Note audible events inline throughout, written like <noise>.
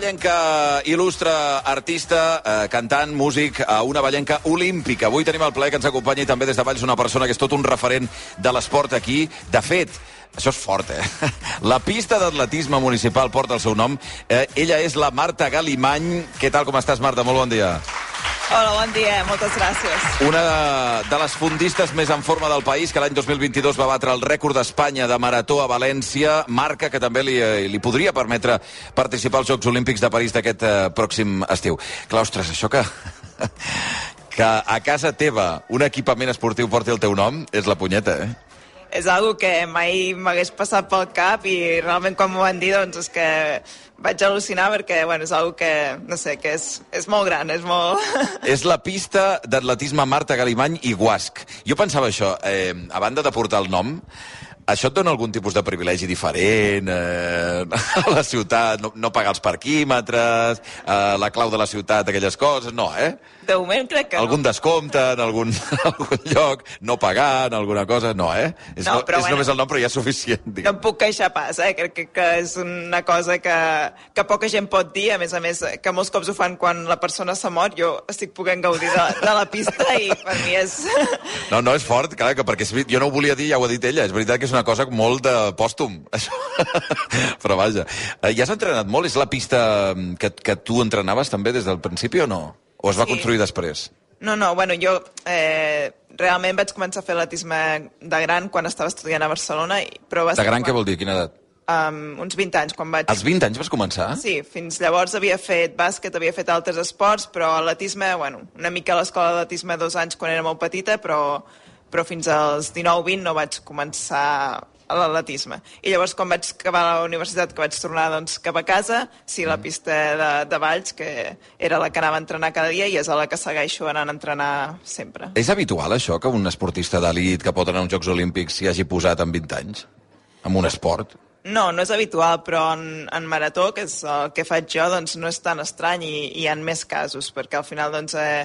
Ballenca il·lustre, artista, eh, cantant, músic, a una ballenca olímpica. Avui tenim el plaer que ens acompanyi també des de Valls una persona que és tot un referent de l'esport aquí. De fet, això és fort, eh? <laughs> La pista d'atletisme municipal porta el seu nom. Eh, ella és la Marta Galimany. Què tal, com estàs, Marta? Molt bon dia. Hola, bon dia, moltes gràcies. Una de les fundistes més en forma del país, que l'any 2022 va batre el rècord d'Espanya de marató a València, marca que també li, eh, li podria permetre participar als Jocs Olímpics de París d'aquest eh, pròxim estiu. Clar, ostres, això que... <laughs> que a casa teva un equipament esportiu porti el teu nom és la punyeta, eh? És algo que mai m'hagués passat pel cap i realment quan m'ho van dir doncs és que vaig al·lucinar perquè bueno, és algo que, no sé, que és, és molt gran, és molt... <laughs> És la pista d'atletisme Marta Galimany i Guasc. Jo pensava això, eh, a banda de portar el nom, això et dona algun tipus de privilegi diferent eh, <laughs> a la ciutat? No, no pagar els parquímetres, eh, la clau de la ciutat, aquelles coses? No, eh? De moment crec que Algun no. descompte en algun, <laughs> algun lloc, no pagar en alguna cosa? No, eh? És, No, no, però és bueno. només el nom, però ja és suficient. No Diguem. em puc queixar pas, eh? Crec que, que és una cosa que, que poca gent pot dir, a més a més, que molts cops ho fan quan la persona s'ha mort, jo estic podent gaudir de, de la pista i per mi és... No, no, és fort, clar, que perquè és jo no ho volia dir, ja ho ha dit ella. És veritat que és una cosa molt de pòstum, <laughs> això. Però vaja. Eh, Ja has entrenat molt? És la pista mm, que, que tu entrenaves també des del principi o no? O es va Sí. construir després? No, no, bueno, jo eh, realment vaig començar a fer atletisme de gran quan estava estudiant a Barcelona, i- però va De gran què quan, vol dir? Quina edat? Um, uns 20 anys, quan vaig... Als 20 anys vas començar? Sí, fins llavors havia fet bàsquet, havia fet altres esports, però atletisme, bueno, una mica a l'escola d'atletisme dos anys quan era molt petita, però, però fins als 19-20 no vaig començar l'atletisme. I llavors, quan vaig acabar la universitat, que vaig tornar doncs, cap a casa, sí, la pista de, de Valls, que era la que anava a entrenar cada dia i és a la que segueixo anant a entrenar sempre. És habitual això, que un esportista d'elit que pot anar a uns Jocs Olímpics s'hi hagi posat amb 20 anys? Amb un esport? No, no és habitual, però en, en marató, que és el que faig jo, doncs no és tan estrany i, i hi ha més casos, perquè al final, doncs, eh,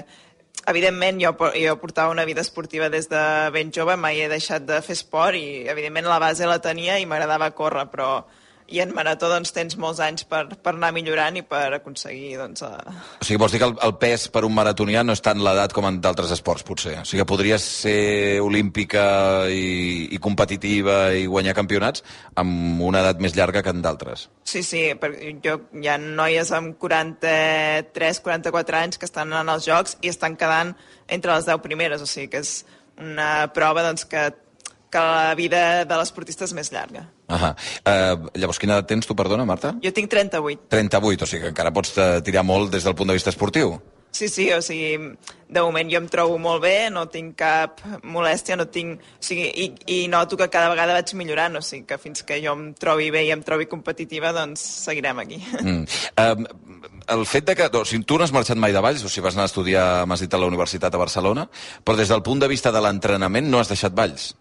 evidentment, jo, jo portava una vida esportiva des de ben jove, mai he deixat de fer esport i, evidentment, la base la tenia i m'agradava córrer, però i en marató doncs, tens molts anys per, per anar millorant i per aconseguir doncs, eh, O sigui, vols dir que el, el pes per un maratonià no és tant l'edat com en d'altres esports, potser? O sigui, que podries ser olímpica i, i competitiva i guanyar campionats amb una edat més llarga que en d'altres. Sí, sí, perquè jo, hi ha noies amb 43, 44 anys que estan en els Jocs i estan quedant entre les 10 primeres, o sigui que és una prova doncs, que, que la vida de l'esportista és més llarga. Ahà. Uh, llavors, quina edat tens tu, perdona, Marta? Jo tinc 38. 38, o sigui que encara pots tirar molt des del punt de vista esportiu. Sí, sí, o sigui, de moment jo em trobo molt bé, no tinc cap molèstia, no tinc... O sigui, i, i noto que cada vegada vaig millorant, o sigui, que fins que jo em trobi bé i em trobi competitiva, doncs seguirem aquí. Mm. Uh, el fet de que... O sigui, tu no has marxat mai de Valls, o sigui, vas anar a estudiar, m'has dit, a la Universitat a Barcelona, però des del punt de vista de l'entrenament no has deixat Valls.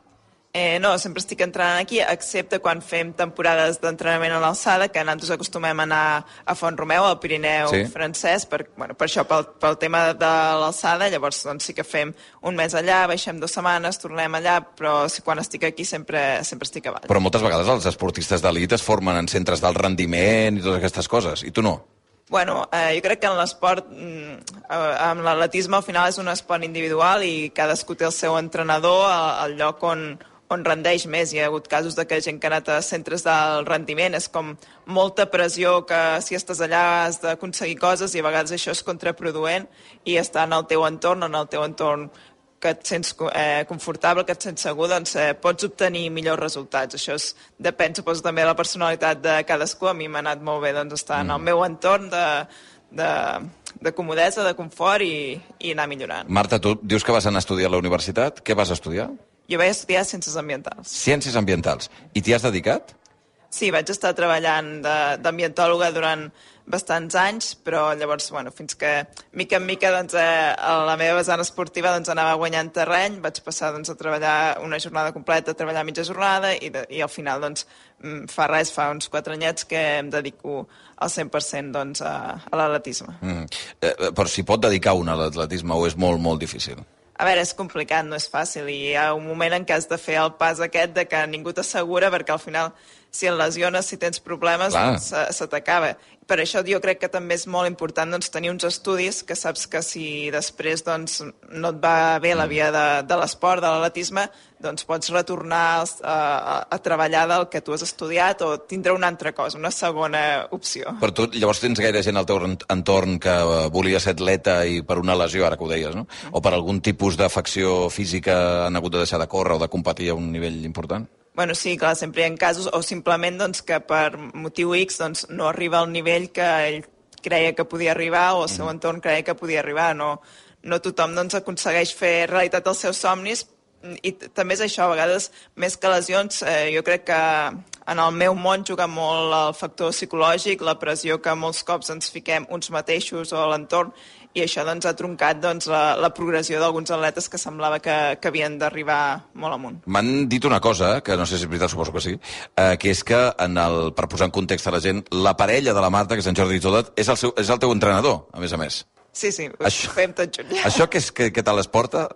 Eh, no, sempre estic entrenant aquí, excepte quan fem temporades d'entrenament a l'alçada, que nosaltres acostumem a anar a Font Romeu, al Pirineu Sí. francès, per, bueno, per això, pel, pel tema de l'alçada, llavors doncs, sí que fem un mes allà, baixem dues setmanes, tornem allà, però sí, quan estic aquí sempre, sempre estic a Valls. Però moltes vegades els esportistes d'elit es formen en centres d'alt rendiment i totes aquestes coses, i tu no. Bueno, eh, jo crec que en l'esport, mm, eh, amb l'atletisme al final és un esport individual i cadascú té el seu entrenador al lloc on, on rendeix més. Hi ha hagut casos de que gent que ha anat a centres del rendiment és com molta pressió que si estàs allà has d'aconseguir coses i a vegades això és contraproduent i estar en el teu entorn, en el teu entorn que et sents eh, confortable, que et sents segur, doncs eh, pots obtenir millors resultats. Això és, depèn, suposo, també de la personalitat de cadascú. A mi m'ha anat molt bé doncs, estar mm. en el meu entorn de, de, de comodesa, de confort i, i anar millorant. Marta, tu dius que vas anar a estudiar a la universitat. Què vas estudiar? Jo vaig estudiar Ciències Ambientals. Ciències ambientals. I t'hi has dedicat? Sí, vaig estar treballant d'ambientòloga durant bastants anys, però llavors, bueno, fins que, mica en mica, doncs, eh, a la meva vessant esportiva doncs, anava guanyant terreny, vaig passar doncs, a treballar una jornada completa, a treballar mitja jornada, i, de, i al final, doncs, mm, fa res, fa uns quatre anyets que em dedico al 100% doncs, a, a l'atletisme. Mm. Eh, però s'hi pot dedicar un a l'atletisme o és molt, molt difícil? A veure, és complicat, no és fàcil, i hi ha un moment en què has de fer el pas aquest de que ningú t'assegura, perquè al final si et lesiones, si tens problemes, Clar. doncs se, se t'acaba. Per això jo crec que també és molt important doncs, tenir uns estudis que saps que si després doncs, no et va bé la via de, de l'esport, de l'atletisme, doncs pots retornar a, a, a treballar del que tu has estudiat o tindre una altra cosa, una segona opció. Per tu, llavors tens gaire gent al teu ent- entorn que eh, volia ser atleta i per una lesió, ara que ho deies, no? O per algun tipus d'afecció física han hagut de deixar de córrer o de competir a un nivell important? Bueno, sí, clar, sempre hi ha casos, o simplement doncs, que per motiu X doncs, no arriba al nivell que ell creia que podia arribar o el seu entorn creia que podia arribar. No, no tothom doncs, aconsegueix fer realitat els seus somnis i també és això, a vegades, més que lesions, eh, jo crec que en el meu món juga molt el factor psicològic, la pressió que molts cops ens fiquem uns mateixos o l'entorn, i això doncs, ha troncat doncs, la, la progressió d'alguns atletes que semblava que, que havien d'arribar molt amunt. M'han dit una cosa, que no sé si és veritat, suposo que sí, eh, que és que, en el, per posar en context a la gent, la parella de la Marta, que és en Jordi Todet, és el, seu, és el teu entrenador, a més a més. Sí, sí, ho Això- fem tot junt. <laughs> Això què, és, què, què tal es porta?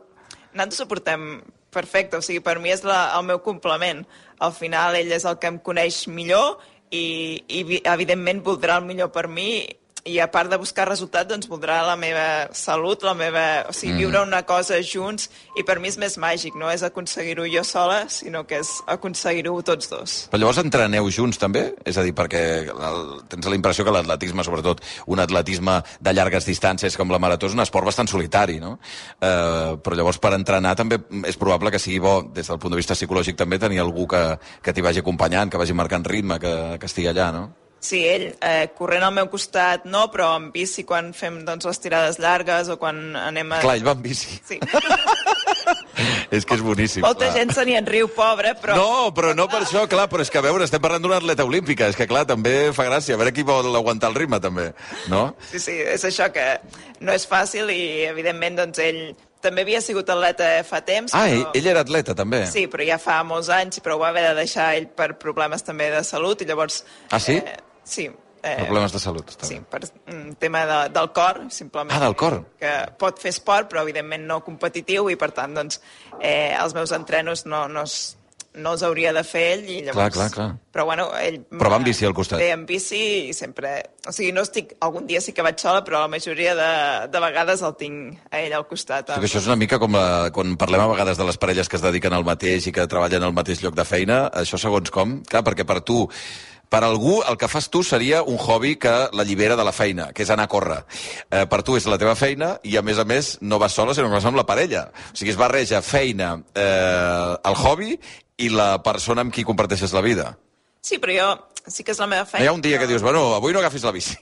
Nosaltres ho portem perfecte, o sigui, per mi és la, el meu complement. Al final ell és el que em coneix millor i, i vi- evidentment voldrà el millor per mi i a part de buscar resultats, doncs voldrà la meva salut, la meva... O sigui, viure una cosa junts i per mi és més màgic, no és aconseguir-ho jo sola, sinó que és aconseguir-ho tots dos. Però llavors entreneu junts també? És a dir, perquè el, tens la impressió que l'atletisme, sobretot un atletisme de llargues distàncies com la marató, és un esport bastant solitari, no? Eh, però llavors per entrenar també és probable que sigui bo, des del punt de vista psicològic també, tenir algú que, que t'hi vagi acompanyant, que vagi marcant ritme, que, que estigui allà, no? Sí, ell, eh, corrent al meu costat no, però en bici quan fem doncs, les tirades llargues o quan anem a... Clar, ell va amb bici. Sí. <laughs> és que és boníssim. Molta clar. gent se n'hi en riu, pobre, però... No, però no per això, clar, però és que a veure, estem parlant d'una atleta olímpica, és que clar, també fa gràcia, a veure qui vol aguantar el ritme també, no? Sí, sí, és això que no és fàcil i, evidentment, doncs, ell també havia sigut atleta fa temps. Ah, però... ell, ell era atleta també? Sí, però ja fa molts anys, però ho va haver de deixar ell per problemes també de salut i llavors... Ah, sí? Eh, sí. Eh, Problemes de salut, està Sí, per un tema de, del cor, simplement. Ah, del cor. Que pot fer esport, però evidentment no competitiu, i per tant, doncs, eh, els meus entrenos no, no, es, no els hauria de fer ell, i llavors... clar, clar. Però bueno, ell... Però va amb bici al costat. Ve amb bici i sempre... O sigui, no estic... Algun dia sí que vaig sola, però la majoria de, de vegades el tinc a ell al costat. Que això és una mica com la, quan parlem a vegades de les parelles que es dediquen al mateix i que treballen al mateix lloc de feina, això segons com? Clar, perquè per tu, per algú, el que fas tu seria un hobby que la llibera de la feina, que és anar a córrer. Eh, per tu és la teva feina i, a més a més, no vas sola, sinó que vas amb la parella. O sigui, es barreja feina, eh, el hobby i la persona amb qui comparteixes la vida. Sí, però jo... Sí que és la meva No feina. hi ha un dia que dius, bueno, avui no agafis la bici.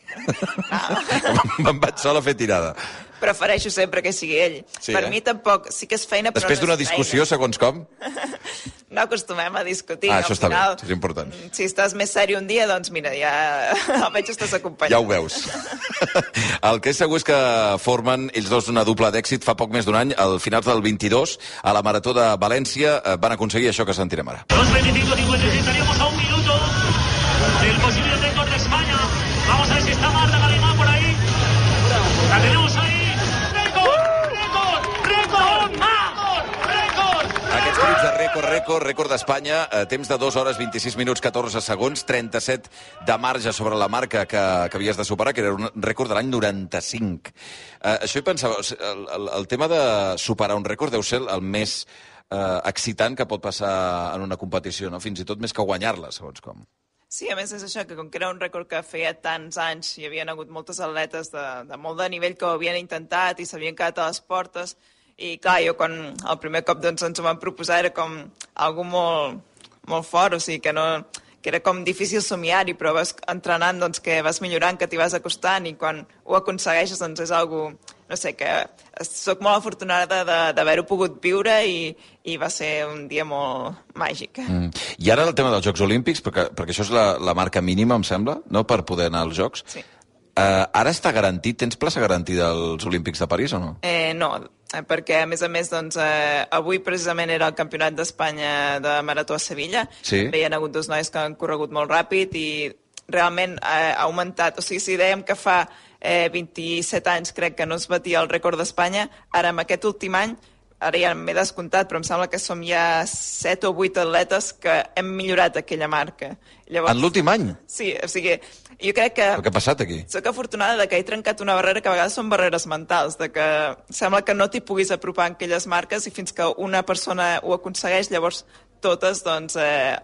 <laughs> Me'n vaig sola a fer tirada. Prefereixo sempre que sigui ell. Sí, per eh? mi tampoc... Sí que és feina, però Després no d'una discussió, feina. segons com, <laughs> No acostumem a discutir. Ah, al això està bé, final, això és important. Si estàs més seri un dia, doncs mira, ja <laughs> almenys estàs acompanyat. Ja ho veus. El que és segur és que formen ells dos una dupla d'èxit fa poc més d'un any, al final del 22, a la Marató de València, eh, van aconseguir això que sentirem ara. 2.25.56, estaríamos a un minuto del posible récord de España. Vamos a ver si está Marta Galimán por ahí. La tenemos ahí. Aquests crits de rècord, rècord, rècord d'Espanya, eh, temps de 2 hores 26 minuts 14 segons, 37 de marge sobre la marca que, que havies de superar, que era un rècord de l'any 95. Eh, això hi pensava, el, el, el tema de superar un rècord deu ser el més eh, excitant que pot passar en una competició, no? fins i tot més que guanyar-la, segons com. Sí, a més és això, que com que era un rècord que feia tants anys hi havien hagut moltes atletes de, de molt de nivell que ho havien intentat i s'havien quedat a les portes, i clar, jo quan el primer cop doncs, ens ho van proposar era com algo molt, molt fort, o sigui que no que era com difícil somiar-hi, però vas entrenant doncs, que vas millorant, que t'hi vas acostant i quan ho aconsegueixes doncs és algo, no sé, que sóc molt afortunada de- d'haver-ho pogut viure i, i va ser un dia molt màgic. Mm. I ara el tema dels Jocs Olímpics, perquè, perquè això és la, la marca mínima, em sembla, no?, per poder anar als Jocs. Sí. Uh, ara està garantit, tens plaça garantida als Olímpics de París o no? Eh, no, eh, perquè a més a més doncs, eh, avui precisament era el Campionat d'Espanya de Marató a Sevilla. Sí. També hi ha hagut dos nois que han corregut molt ràpid i realment eh, ha augmentat. O sigui, si dèiem que fa eh, 27 anys crec que no es batia el rècord d'Espanya, ara amb aquest últim any ara ja m'he descomptat, però em sembla que som ja 7 o 8 atletes que hem millorat aquella marca. Llavors, en l'últim any? Sí, o sigui, jo crec que... Però què ha passat aquí? Soc afortunada de que he trencat una barrera que a vegades són barreres mentals, de que sembla que no t'hi puguis apropar en aquelles marques i fins que una persona ho aconsegueix, llavors totes doncs, eh,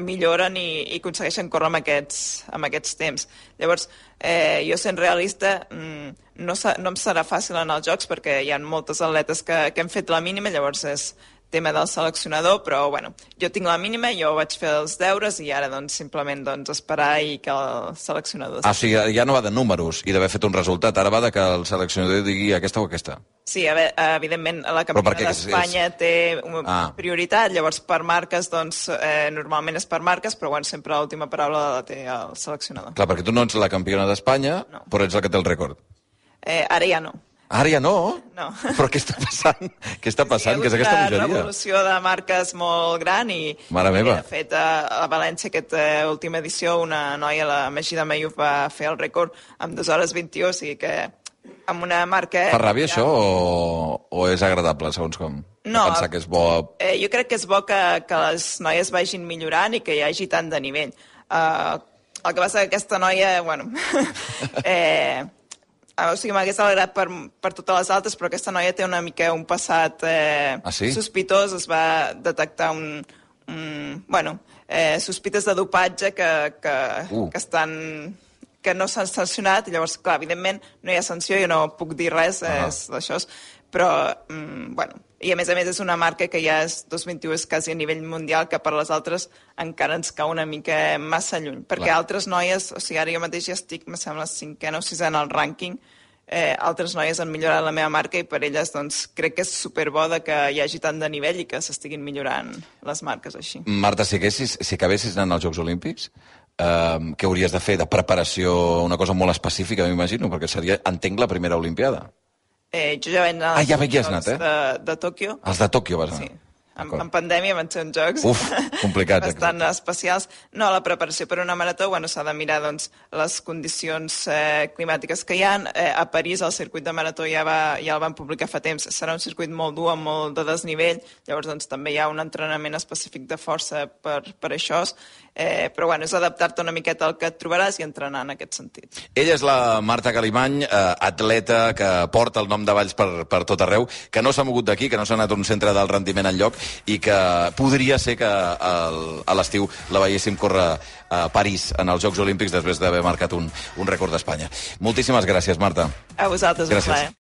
milloren i, i aconsegueixen córrer amb aquests, amb aquests temps. Llavors, eh, jo sent realista, mm, no, no em serà fàcil en els jocs perquè hi ha moltes atletes que, que hem fet la mínima, llavors és, tema del seleccionador, però bueno, jo tinc la mínima, jo vaig fer els deures i ara doncs simplement doncs, esperar i que el seleccionador... Ah, o sigui, ja no va de números i d'haver fet un resultat, ara va de que el seleccionador digui aquesta o aquesta. Sí, a veure, evidentment la campionat d'Espanya és... té una ah. prioritat, llavors per marques, doncs eh, normalment és per marques, però bueno, sempre l'última paraula la té el seleccionador. Clar, perquè tu no ets la campiona d'Espanya, no. però ets la que té el rècord. Eh, ara ja no. Ara ja no? No. Però què està passant? Què està passant? Sí, que és aquesta bogeria? una revolució de marques molt gran i... Mare meva. De fet, a, València, aquesta última edició, una noia, la Magida Mayuf, va fer el rècord amb 2 hores 21, o sigui que amb una marca... Fa ràbia ja... això o, o és agradable, segons com? No, pensar que és bo... Eh, jo crec que és bo que, que les noies vagin millorant i que hi hagi tant de nivell. Uh, el que passa que aquesta noia, bueno, <laughs> eh, o sigui, m'hagués alegrat per, per totes les altres, però aquesta noia té una mica un passat eh, ah, sí? sospitós, es va detectar un... un bueno, eh, sospites de dopatge que, que, uh. que estan que no s'han sancionat, i llavors, clar, evidentment no hi ha sanció, jo no puc dir res uh -huh. d'això, però, mm, bueno, i a més a més és una marca que ja és 2021 és quasi a nivell mundial que per les altres encara ens cau una mica massa lluny perquè Clar. altres noies, o sigui ara jo mateix ja estic me sembla cinquena o sisena al rànquing eh, altres noies han millorat la meva marca i per elles doncs, crec que és superbo de que hi hagi tant de nivell i que s'estiguin millorant les marques així. Marta, si, haguessis, si acabessis anant als Jocs Olímpics, eh, què hauries de fer? De preparació, una cosa molt específica, m'imagino, perquè seria, entenc, la primera Olimpiada. Eh, jo ja vaig anar ah, ja havies anat, eh? de, de Tòquio. Els de Tòquio vas anar. Sí. En, en pandèmia van ser uns jocs Uf, complicats, <laughs> bastant exacte. especials. No, la preparació per una marató bueno, s'ha de mirar doncs, les condicions eh, climàtiques que hi ha. Eh, a París el circuit de marató ja, va, ja el van publicar fa temps. Serà un circuit molt dur, amb molt de desnivell. Llavors doncs, també hi ha un entrenament específic de força per, per això. Eh, però bueno, és adaptar-te una miqueta al que et trobaràs i entrenar en aquest sentit. Ella és la Marta Calimany, eh, atleta que porta el nom de Valls per, per tot arreu, que no s'ha mogut d'aquí, que no s'ha anat a un centre del rendiment en lloc i que podria ser que el, a l'estiu la veiéssim córrer a París en els Jocs Olímpics després d'haver marcat un, un rècord d'Espanya. Moltíssimes gràcies, Marta. A vosaltres, gràcies.